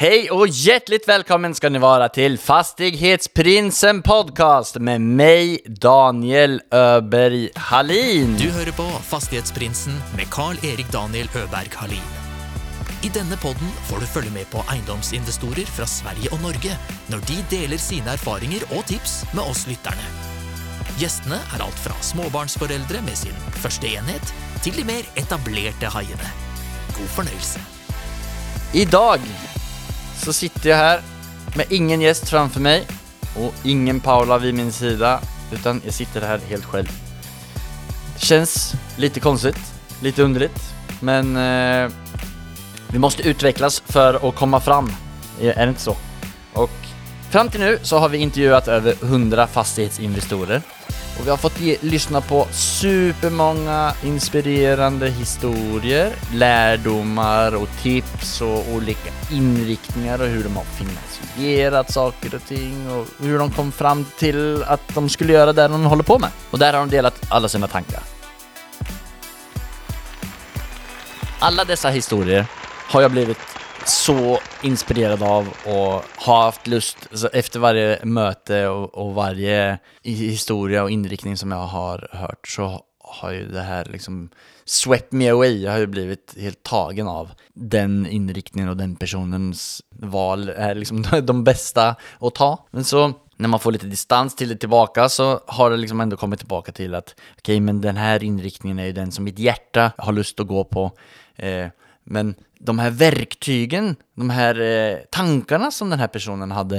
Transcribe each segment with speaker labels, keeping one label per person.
Speaker 1: Hej och hjärtligt välkommen ska ni vara till Fastighetsprinsen Podcast med mig, Daniel Öberg Hallin.
Speaker 2: Du hører på Fastighetsprinsen med Carl-Erik Daniel Øberg Halin. I denne podden får du følge med på eiendomsinvestorer fra Sverige og Norge når de deler sine erfaringer og tips med oss lytterne. Gjestene er alt fra småbarnsforeldre med sin første enhet, til de mer etablerte haiene. God fornøyelse.
Speaker 1: Idag så sitter jag här med ingen gäst framför mig och ingen Paula vid min sida, utan jag sitter här helt själv. Det känns lite konstigt, lite underligt, men eh, vi måste utvecklas för att komma fram, är det inte så? Och fram till nu så har vi intervjuat över 100 fastighetsinvestorer och vi har fått ge, lyssna på supermånga inspirerande historier, lärdomar och tips och olika inriktningar och hur de har finansierat saker och ting och hur de kom fram till att de skulle göra det de håller på med. Och där har de delat alla sina tankar. Alla dessa historier har jag blivit så inspirerad av och har haft lust efter varje möte och, och varje historia och inriktning som jag har hört så har ju det här liksom swept me away. Jag har ju blivit helt tagen av den inriktningen och den personens val är liksom de bästa att ta. Men så när man får lite distans till det tillbaka så har det liksom ändå kommit tillbaka till att okej, men den här inriktningen är ju den som mitt hjärta har lust att gå på. Eh, men de här verktygen, de här eh, tankarna som den här personen hade,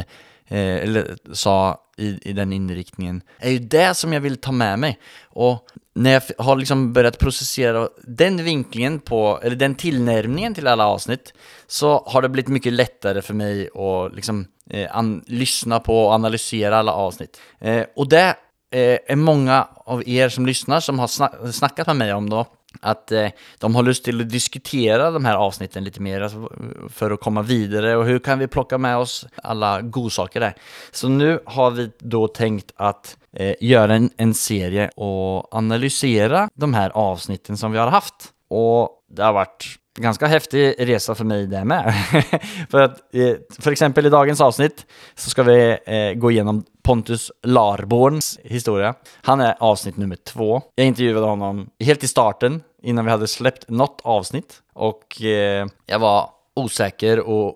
Speaker 1: eh, eller sa i, i den inriktningen, är ju det som jag vill ta med mig. Och när jag har liksom börjat processera den vinklingen på, eller den tillnärmningen till alla avsnitt, så har det blivit mycket lättare för mig att liksom, eh, an- lyssna på och analysera alla avsnitt. Eh, och det eh, är många av er som lyssnar som har sna- snackat med mig om då, att eh, de har lust till att diskutera de här avsnitten lite mer alltså, för att komma vidare och hur kan vi plocka med oss alla godsaker där. Så nu har vi då tänkt att eh, göra en, en serie och analysera de här avsnitten som vi har haft. Och det har varit ganska häftig resa för mig det med. för att eh, för exempel i dagens avsnitt så ska vi eh, gå igenom Pontus Larborns historia. Han är avsnitt nummer två. Jag intervjuade honom helt i starten innan vi hade släppt något avsnitt och eh, jag var osäker och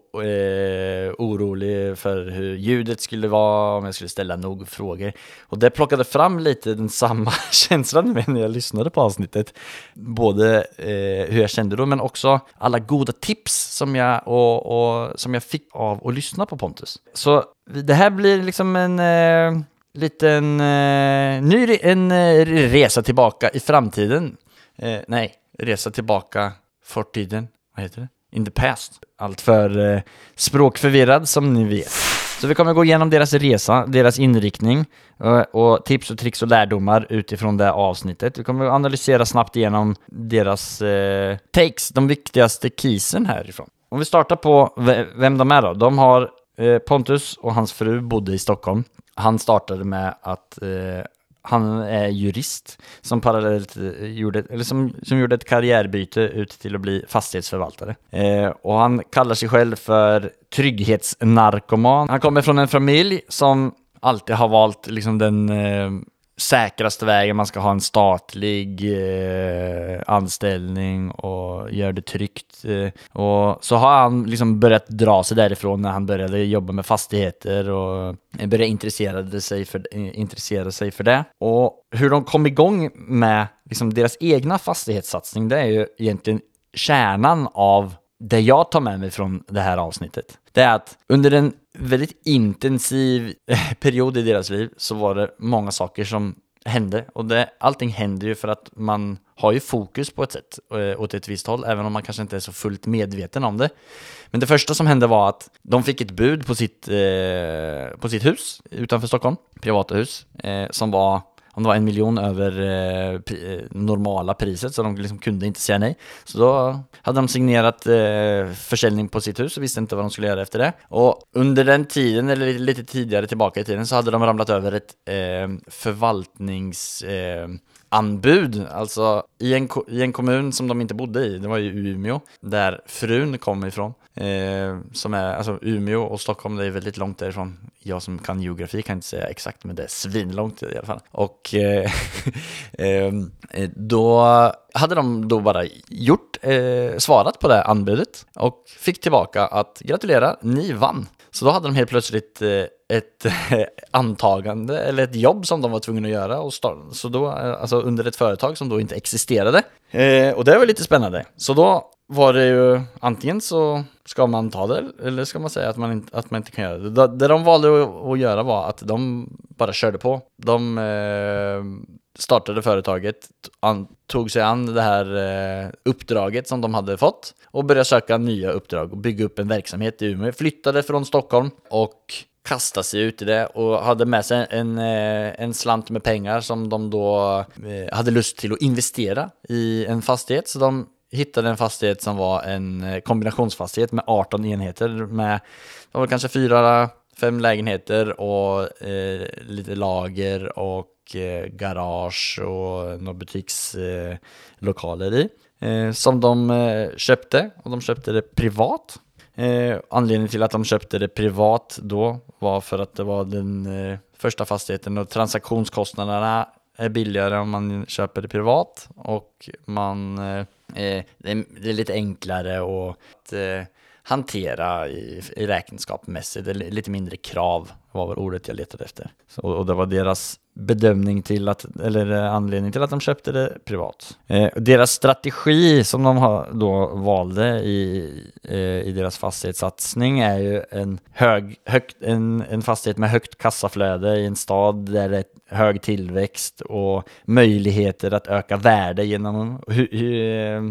Speaker 1: orolig för hur ljudet skulle vara, om jag skulle ställa nog frågor. Och det plockade fram lite den samma känslan med när jag lyssnade på avsnittet. Både eh, hur jag kände då, men också alla goda tips som jag, och, och, som jag fick av att lyssna på Pontus. Så det här blir liksom en eh, liten eh, ny re- en, eh, resa tillbaka i framtiden. Eh, nej, resa tillbaka fortiden. Vad heter det? In the past. Allt för eh, språkförvirrad som ni vet. Så vi kommer gå igenom deras resa, deras inriktning eh, och tips och tricks och lärdomar utifrån det avsnittet. Vi kommer analysera snabbt igenom deras eh, takes, de viktigaste keysen härifrån. Om vi startar på vem de är då. De har eh, Pontus och hans fru bodde i Stockholm. Han startade med att eh, han är jurist som parallellt gjorde, eller som, som gjorde ett karriärbyte ut till att bli fastighetsförvaltare. Eh, och han kallar sig själv för trygghetsnarkoman. Han kommer från en familj som alltid har valt liksom den eh, säkraste vägen. Man ska ha en statlig eh, anställning och göra det tryggt. Eh, och så har han liksom börjat dra sig därifrån när han började jobba med fastigheter och började intressera sig för, eh, intressera sig för det. Och hur de kom igång med liksom deras egna fastighetssatsning, det är ju egentligen kärnan av det jag tar med mig från det här avsnittet. Det är att under en väldigt intensiv eh, period i deras liv så var det många saker som hände. Och det, allting händer ju för att man har ju fokus på ett sätt, eh, åt ett visst håll, även om man kanske inte är så fullt medveten om det. Men det första som hände var att de fick ett bud på sitt, eh, på sitt hus utanför Stockholm, privata hus, eh, som var om det var en miljon över eh, pri, eh, normala priset, så de liksom kunde inte säga nej. Så då hade de signerat eh, försäljning på sitt hus och visste inte vad de skulle göra efter det. Och under den tiden, eller lite, lite tidigare tillbaka i tiden, så hade de ramlat över ett eh, förvaltnings... Eh, anbud, alltså i en, i en kommun som de inte bodde i, det var ju Umeå, där frun kom ifrån. Eh, som är, alltså Umeå och Stockholm, det är väldigt långt därifrån. Jag som kan geografi kan inte säga exakt, men det är svinlångt i alla fall. Och eh, ehm, eh, då hade de då bara gjort, eh, svarat på det anbudet och fick tillbaka att gratulera, ni vann. Så då hade de helt plötsligt eh, ett eh, antagande eller ett jobb som de var tvungna att göra och starta, så då, eh, alltså under ett företag som då inte existerade. Eh, och det var lite spännande. Så då var det ju antingen så ska man ta det eller ska man säga att man inte, att man inte kan göra det. Det, de valde att, att göra var att de bara körde på. De eh, startade företaget, an, tog sig an det här eh, uppdraget som de hade fått och började söka nya uppdrag och bygga upp en verksamhet i Umeå. Flyttade från Stockholm och kastade sig ut i det och hade med sig en, eh, en slant med pengar som de då eh, hade lust till att investera i en fastighet. Så de hittade en fastighet som var en eh, kombinationsfastighet med 18 enheter med det var kanske fyra, fem lägenheter och eh, lite lager och eh, garage och några butikslokaler i. Eh, som de eh, köpte och de köpte det privat. Eh, anledningen till att de köpte det privat då var för att det var den eh, första fastigheten och transaktionskostnaderna är billigare om man köper det privat och man Eh, eh det, är, lite enklare att eh, hantera i, i räkenskapsmässigt. Det är lite mindre krav var väl ordet jag letade efter. Så, och det var deras bedömning till att, eller eh, anledning till att de köpte det privat. Eh, deras strategi som de har, då valde i, eh, i deras fastighetssatsning är ju en, hög, högt, en, en fastighet med högt kassaflöde i en stad där det är hög tillväxt och möjligheter att öka värde genom hu, hu, eh,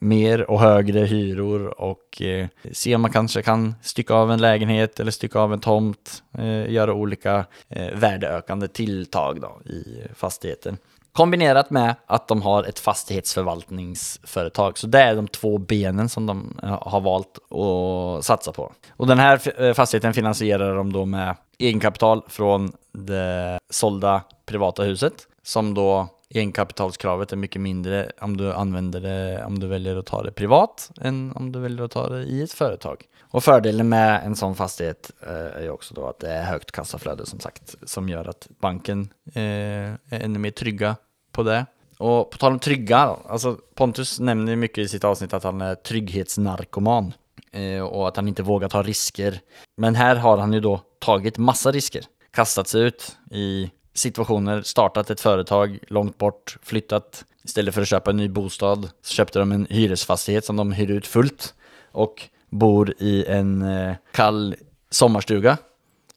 Speaker 1: mer och högre hyror och eh, se om man kanske kan stycka av en lägenhet eller stycka av en tomt, eh, göra olika eh, värdeökande tilltag då, i fastigheten. Kombinerat med att de har ett fastighetsförvaltningsföretag. Så det är de två benen som de eh, har valt att satsa på. Och den här eh, fastigheten finansierar de då med egenkapital från det sålda privata huset som då egenkapitalskravet är mycket mindre om du använder det, om du väljer att ta det privat än om du väljer att ta det i ett företag. Och fördelen med en sån fastighet eh, är ju också då att det är högt kassaflöde som sagt, som gör att banken eh, är ännu mer trygga på det. Och på tal om trygga, alltså Pontus nämner mycket i sitt avsnitt att han är trygghetsnarkoman eh, och att han inte vågar ta risker. Men här har han ju då tagit massa risker, kastat sig ut i situationer, startat ett företag långt bort, flyttat. Istället för att köpa en ny bostad så köpte de en hyresfastighet som de hyr ut fullt och bor i en eh, kall sommarstuga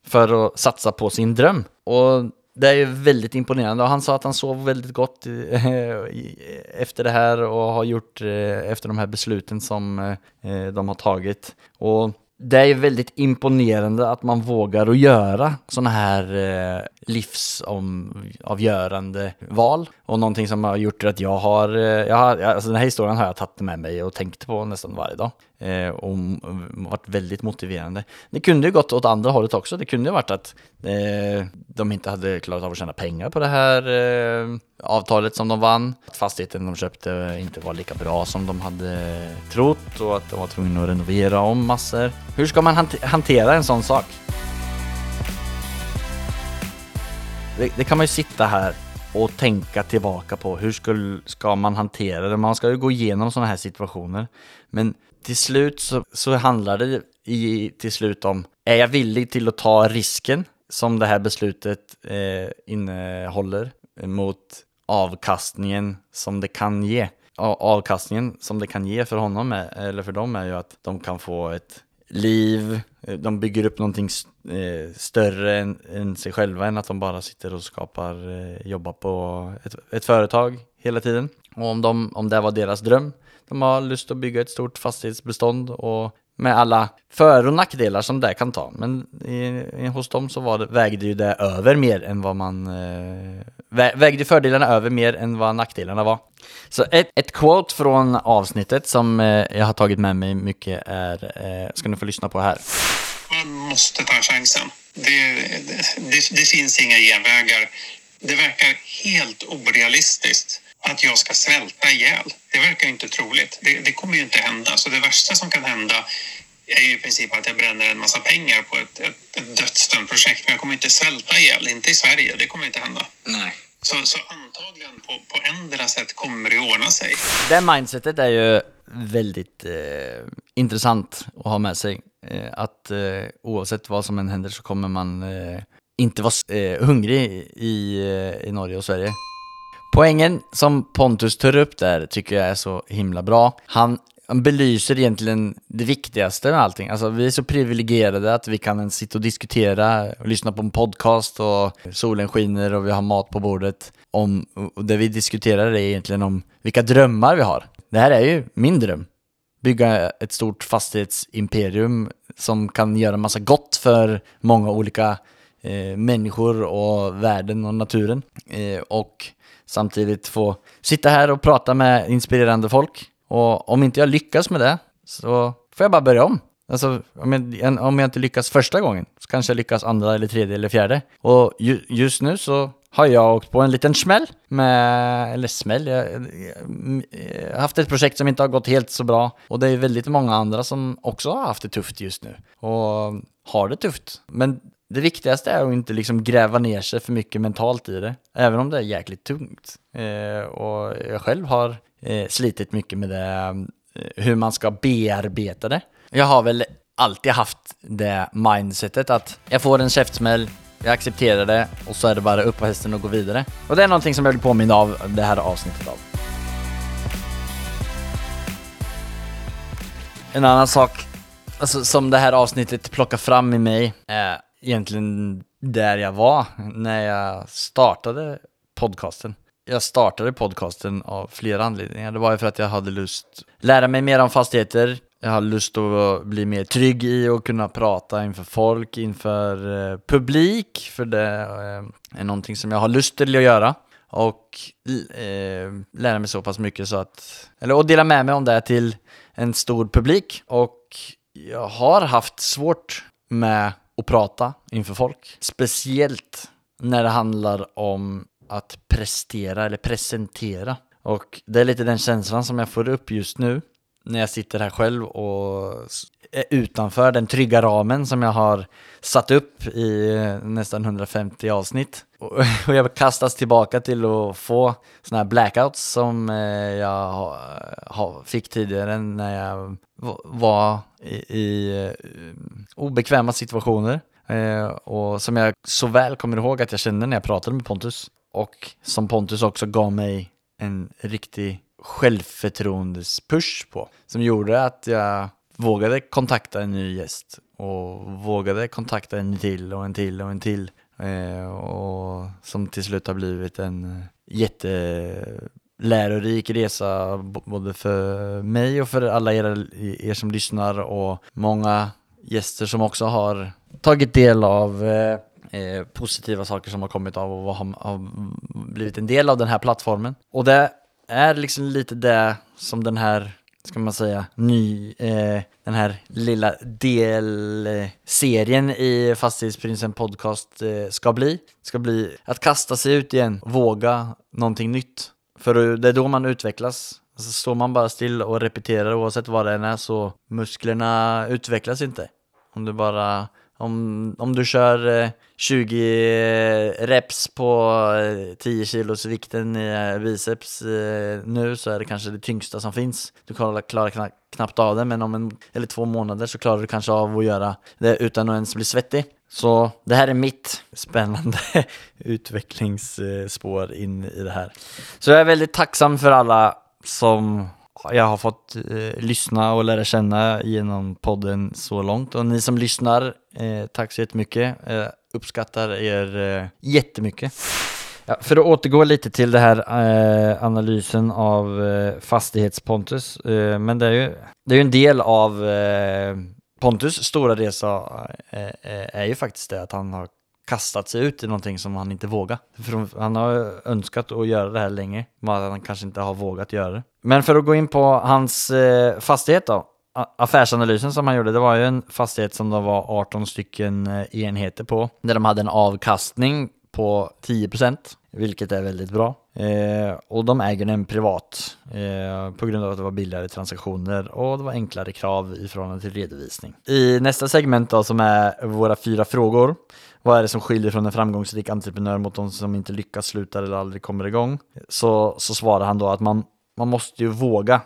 Speaker 1: för att satsa på sin dröm. Och det är ju väldigt imponerande och han sa att han sov väldigt gott eh, eh, efter det här och har gjort efter de här besluten som de har tagit. Och det är väldigt imponerande att man vågar att göra sådana här eh, livsavgörande val. Och någonting som har gjort att jag har, eh, jag har alltså den här historien har jag tagit med mig och tänkt på nästan varje dag. Eh, och varit väldigt motiverande. Det kunde ju gått åt andra hållet också. Det kunde ju varit att eh, de inte hade klarat av att tjäna pengar på det här eh, avtalet som de vann. Att fastigheten de köpte inte var lika bra som de hade trott och att de var tvungna att renovera om massor. Hur ska man hantera en sån sak? Det, det, kan man ju sitta här och tänka tillbaka på. Hur skulle, ska man hantera det? Man ska ju gå igenom sådana här situationer. Men till slut så, så handlar det i, till slut om, är jag villig till att ta risken som det här beslutet eh, innehåller mot avkastningen som det kan ge? Avkastningen som det kan ge för honom, är, eller för dem, är ju att de kan få ett liv, Eh, de bygger upp någonting eh, större än, än sig själva än att de bara sitter och skapar, eh, jobbar på ett, ett företag hela tiden. Och om, de, om det var deras dröm de har lust att bygga ett stort fastighetsbestånd och med alla för och nackdelar som det kan ta. Men i, hos dem så var det, vägde ju det över mer än vad man... Eh, vägde fördelarna över mer än vad nackdelarna var. Så ett, ett quote från avsnittet som eh, jag har tagit med mig mycket är, eh, ska ni få lyssna på här.
Speaker 3: Man måste ta chansen. Det, det, det, finns inga genvägar Det verkar helt orealistiskt att jag ska svälta ihjäl. Det verkar inte troligt. Det, det kommer ju inte hända. Så det värsta som kan hända är ju i princip att jag bränner en massa pengar på ett, ett, ett dödsdömt projekt. Men jag kommer inte svälta ihjäl, inte i Sverige. Det kommer inte hända.
Speaker 1: Nej.
Speaker 3: Så, så antagligen på, på ändra sätt kommer det ordna sig.
Speaker 1: Det mindsetet är ju väldigt eh, intressant att ha med sig. Eh, att eh, oavsett vad som än händer så kommer man eh, inte vara eh, hungrig i, eh, i Norge och Sverige. Poängen som Pontus tar upp där tycker jag är så himla bra. Han, han belyser egentligen det viktigaste med allting. Alltså vi är så privilegierade att vi kan sitta och diskutera och lyssna på en podcast och solen skiner och vi har mat på bordet. Om, och det vi diskuterar är egentligen om vilka drömmar vi har. Det här är ju min dröm. Bygga ett stort fastighetsimperium som kan göra massa gott för många olika eh, människor och världen och naturen. Eh, och samtidigt få sitta här och prata med inspirerande folk. Och om inte jag lyckas med det så får jag bara börja om. Alltså, om jag, om jag inte lyckas första gången så kanske jag lyckas andra eller tredje eller fjärde. Och ju, just nu så har jag åkt på en liten smäll med, eller smäll, jag, jag, jag har haft ett projekt som inte har gått helt så bra. Och det är väldigt många andra som också har haft det tufft just nu. Och har det tufft. Men det viktigaste är att inte liksom gräva ner sig för mycket mentalt i det, även om det är jäkligt tungt. Eh, och jag själv har eh, slitit mycket med det, eh, hur man ska bearbeta det. Jag har väl alltid haft det mindsetet att jag får en käftsmäll, jag accepterar det och så är det bara upp på hästen och gå vidare. Och det är någonting som jag vill påminna av det här avsnittet av. En annan sak alltså, som det här avsnittet plockar fram i mig är egentligen där jag var när jag startade podcasten. Jag startade podcasten av flera anledningar. Det var ju för att jag hade lust lära mig mer om fastigheter. Jag har lust att bli mer trygg i och kunna prata inför folk, inför eh, publik, för det eh, är någonting som jag har lust till att göra. Och eh, lära mig så pass mycket så att, eller och dela med mig om det till en stor publik. Och jag har haft svårt med att prata inför folk. Speciellt när det handlar om att prestera eller presentera. Och det är lite den känslan som jag får upp just nu när jag sitter här själv och Eh, utanför den trygga ramen som jag har satt upp i eh, nästan 150 avsnitt. Och jag kastas tillbaka till att få sådana här blackouts som eh, jag fick tidigare när jag var i obekväma situationer. Och som jag så väl kommer ihåg att jag kände när jag pratade med Pontus. Och som Pontus också gav mig en riktig självförtroendes-push på. Som gjorde att jag vågade kontakta en ny gäst och vågade kontakta en till och en till och en till. Eh, och som till slut har blivit en eh, jättelärorik resa både för mig och för alla er, er som lyssnar och många gäster som också har tagit del av eh, eh, positiva saker som har kommit av och har, har blivit en del av den här plattformen. Och det är liksom lite det som den här, ska man säga, ny, eh, den här lilla delserien i Fastighetsprinsen podcast eh, ska bli. Ska bli att kasta sig ut igen, våga någonting nytt. För det är då man utvecklas. Alltså står man bara still och repeterar oavsett vad det än är så musklerna utvecklas inte. Om du bara om, om du kör eh, 20 eh, reps på eh, 10 kilos vikten i eh, biceps eh, nu så är det kanske det tyngsta som finns. Du klarar, klarar kna knappt av det men om en eller två månader så klarar du kanske av att göra det utan att ens bli svettig. Så det här är mitt spännande utvecklingsspår in i det här. Så jag är väldigt tacksam för alla som jag har fått eh, lyssna och lära känna genom podden så långt. Och ni som lyssnar, eh, tack så jättemycket. Eh, uppskattar er eh, jättemycket. Ja, för att återgå lite till det här eh, analysen av eh, fastighetspontus. Eh, men det är, ju, det är ju en del av eh, Pontus stora resa eh, eh är ju faktiskt det att han har kastat sig ut i någonting som han inte vågar. För han har önskat att göra det här länge, men han kanske inte har vågat göra det. Men för att gå in på hans eh, fastighet då. Affärsanalysen som han gjorde, det var ju en fastighet som det var 18 stycken eh, enheter på. Där de hade en avkastning på 10% vilket är väldigt bra. Eh, och de äger den privat eh, på grund av att det var billigare transaktioner och det var enklare krav i förhållande till redovisning. I nästa segment då som är våra fyra frågor. Vad är det som skiljer från en framgångsrik entreprenör mot de som inte lyckas, slutar eller aldrig kommer igång? Så, så svarar han då att man, man måste ju våga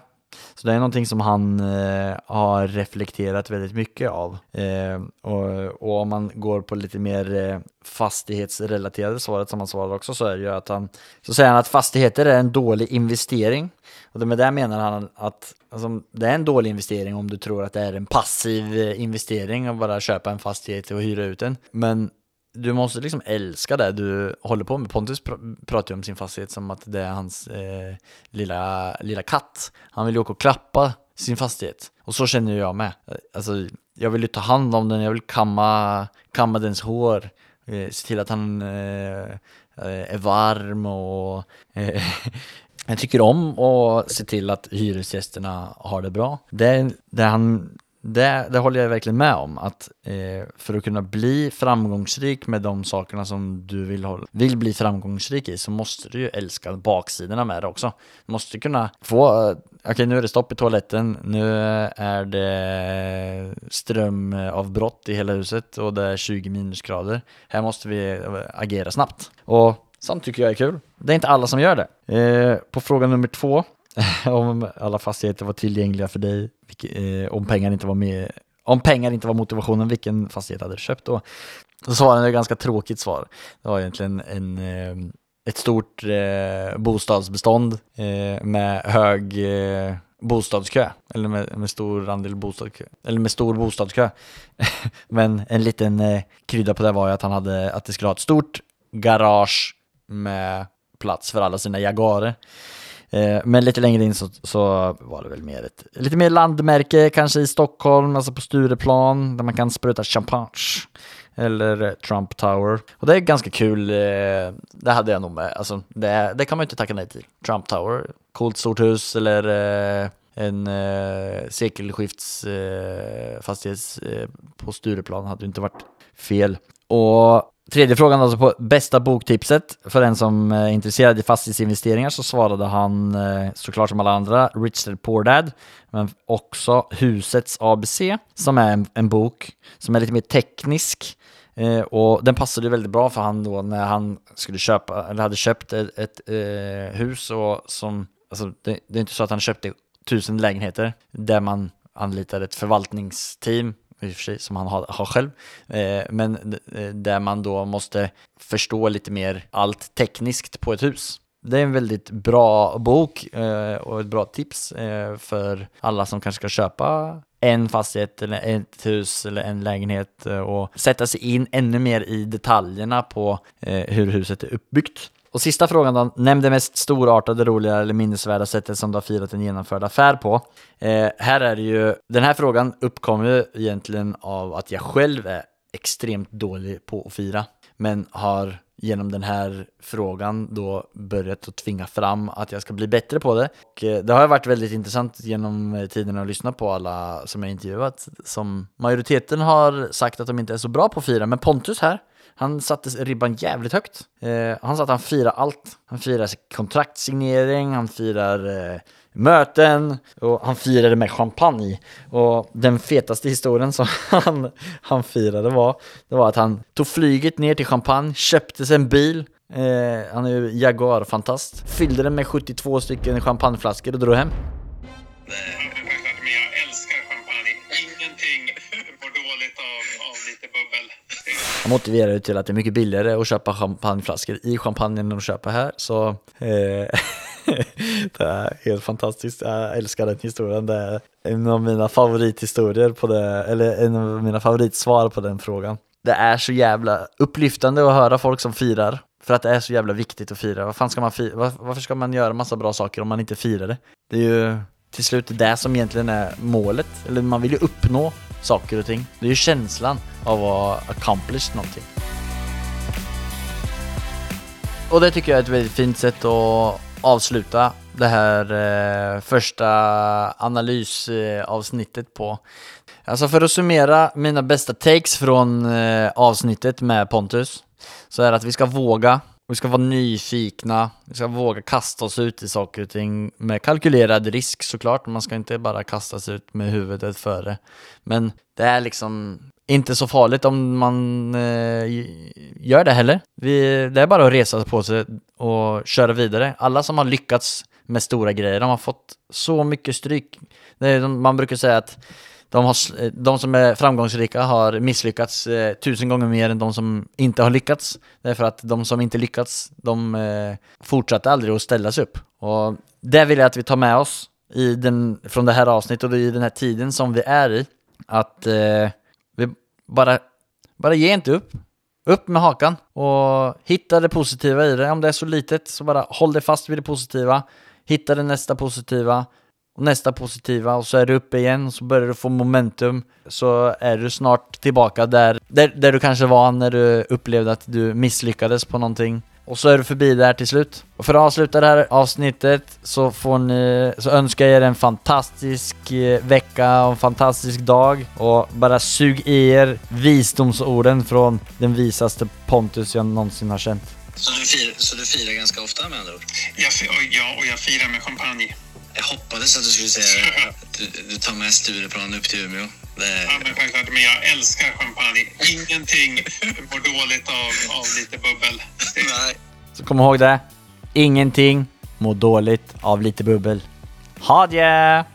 Speaker 1: så det är någonting som han eh, har reflekterat väldigt mycket av. Eh, och, och, om man går på lite mer eh, fastighetsrelaterade svaret som han svarar också så är det ju att han så säger han att fastigheter är en dålig investering. Och med det menar han att alltså, det är en dålig investering om du tror att det är en passiv eh, investering att bara köpa en fastighet och hyra ut den. Men du måste liksom älska det du håller på med. Pontus pr pratar ju om sin fastighet som att det är hans eh, lilla, lilla katt. Han vill ju åka och klappa sin fastighet. Och så känner jag med. Alltså, jag vill ju ta hand om den, jag vill kamma, kamma dens hår. Eh, se till att han eh, eh är varm och eh, jag tycker om att se till att hyresgästerna har det bra. Det, det han det, det håller jag verkligen med om. Att eh, för att kunna bli framgångsrik med de sakerna som du vill, vill bli framgångsrik i så måste du ju älska baksidorna med det också. Du måste kunna få, eh, okej okay, nu är det stopp i toaletten, nu är det strömavbrott i hela huset och det är 20 minusgrader. Här måste vi eh, agera snabbt. Och sånt tycker jag är kul. Det är inte alla som gör det. Eh, på fråga nummer två om alla fastigheter var tillgängliga för dig, eh, om pengar inte var med om pengar inte var motivationen, vilken fastighet hade du köpt då? Så svarade ett ganska tråkigt svar. Det var egentligen en, eh, ett stort eh, bostadsbestånd eh, med hög eh, bostadskö, eller med, med, stor andel bostadskö, eller med stor bostadskö. Men en liten eh, krydda på det var ju att han hade, att det skulle ha ett stort garage med plats för alla sina Jaguarer. Eh, men lite längre in så, så, var det väl mer ett lite mer landmärke, kanske i Stockholm, alltså på Stureplan, där man kan spruta champagne. Eller Trump Tower. Och det är ganska kul, eh, det hade jag nog med, alltså det, det kan man ju inte tacka nej till. Trump Tower, coolt stort hus eller eh, en eh, sekelskiftsfastighet eh, på Stureplan hade ju inte varit fel. Och Tredje frågan alltså på bästa boktipset för den som eh, är intresserad i fastighetsinvesteringar så svarade han eh, såklart som alla andra Rich Dad Poor Dad men också Husets ABC som är en, en bok som är lite mer teknisk eh, och den passade väldigt bra för han då när han skulle köpa eller hade köpt ett, ett eh, hus och som alltså det, det är inte så att han köpte tusen lägenheter där man anlitar ett förvaltningsteam i och för sig, som han har, har själv. Eh, men eh, där man då måste förstå lite mer allt tekniskt på ett hus. Det är en väldigt bra bok eh, och ett bra tips eh, för alla som kanske ska köpa en fastighet eller ett hus eller en lägenhet eh, och sätta sig in ännu mer i detaljerna på eh, hur huset är uppbyggt. Och sista frågan då, nämn det mest storartade, roliga eller minnesvärda sättet som du har firat en genomförd affär på. Eh, här är det ju, den här frågan uppkommer ju egentligen av att jag själv är extremt dålig på att fira, men har genom den här frågan då börjat att tvinga fram att jag ska bli bättre på det. Och eh, det har varit väldigt intressant genom eh, tiden att lyssna på alla som jag intervjuat, som majoriteten har sagt att de inte är så bra på att fira, men Pontus här, han satte ribban jävligt högt. Eh, han sa att han firar allt. Han firar kontraktsignering, han firar eh, möten och han firade med champagne. Och den fetaste historien som han, han firade var, det var att han tog flyget ner till Champagne, köpte sig en bil, eh, han är ju Jaguar-fantast, fyllde den med 72 stycken champagneflaskor och drog hem. Eh, motiverar det till att det är mycket billigare att köpa champagneflaskor i champagnen än att köpa här. Så eh, det är helt fantastiskt. Jag älskar den historien. Det är en av mina favorithistorier på det, eller en av mina favoritsvar på den frågan. Det är så jävla upplyftande att höra folk som firar. För att det är så jävla viktigt att fira. Vad fan ska man fira? Varför ska man göra massa bra saker om man inte firar det? Det är ju till slut det som egentligen är målet. Eller man vill ju uppnå saker och ting. Det är ju känslan av att accomplish någonting. Och det tycker jag är ett väldigt fint sätt att avsluta det här eh, första analysavsnittet på. Alltså för att summera mina bästa takes från eh, avsnittet med Pontus så är det att vi ska våga, vi ska vara nyfikna, vi ska våga kasta oss ut i saker och ting med kalkylerad risk såklart. Man ska inte bara kasta sig ut med huvudet före. Men det är liksom inte så farligt om man eh, gör det heller. Vi, det är bara att resa på sig och köra vidare. Alla som har lyckats med stora grejer, de har fått så mycket stryk. Är, man brukar säga att de, har, eh, de som är framgångsrika har misslyckats eh, tusen gånger mer än de som inte har lyckats. Därför att de som inte lyckats, de eh, fortsatte aldrig att ställa sig upp. Och det vill jag att vi tar med oss i den, från det här avsnittet och i den här tiden som vi är i. Att eh, vi bara, bara ge inte upp. Upp med hakan och hitta det positiva i det. Om det är så litet så bara håll dig fast vid det positiva. Hitta det nästa positiva och nästa positiva och så är du uppe igen och så börjar du få momentum så är du snart tillbaka där, där, där du kanske var när du upplevde att du misslyckades på någonting. Och så är du förbi där till slut. Och för att avsluta det här avsnittet så får ni, så önskar jag er en fantastisk eh, vecka och en fantastisk dag och bara sug i er visdomsorden från den visaste Pontus jag någonsin har känt.
Speaker 4: Så du, firar, så du firar ganska ofta med andra ord?
Speaker 3: Jag, ja, och jag firar med champagne.
Speaker 4: Jag hoppades att du skulle säga att du, du tar med Stureplan upp till Umeå.
Speaker 3: Ja, men självklart. Men jag älskar champagne. Ingenting mår dåligt av, av lite bubbel.
Speaker 4: Nej.
Speaker 1: Så kom ihåg det. Ingenting mår dåligt av lite bubbel. Ha det!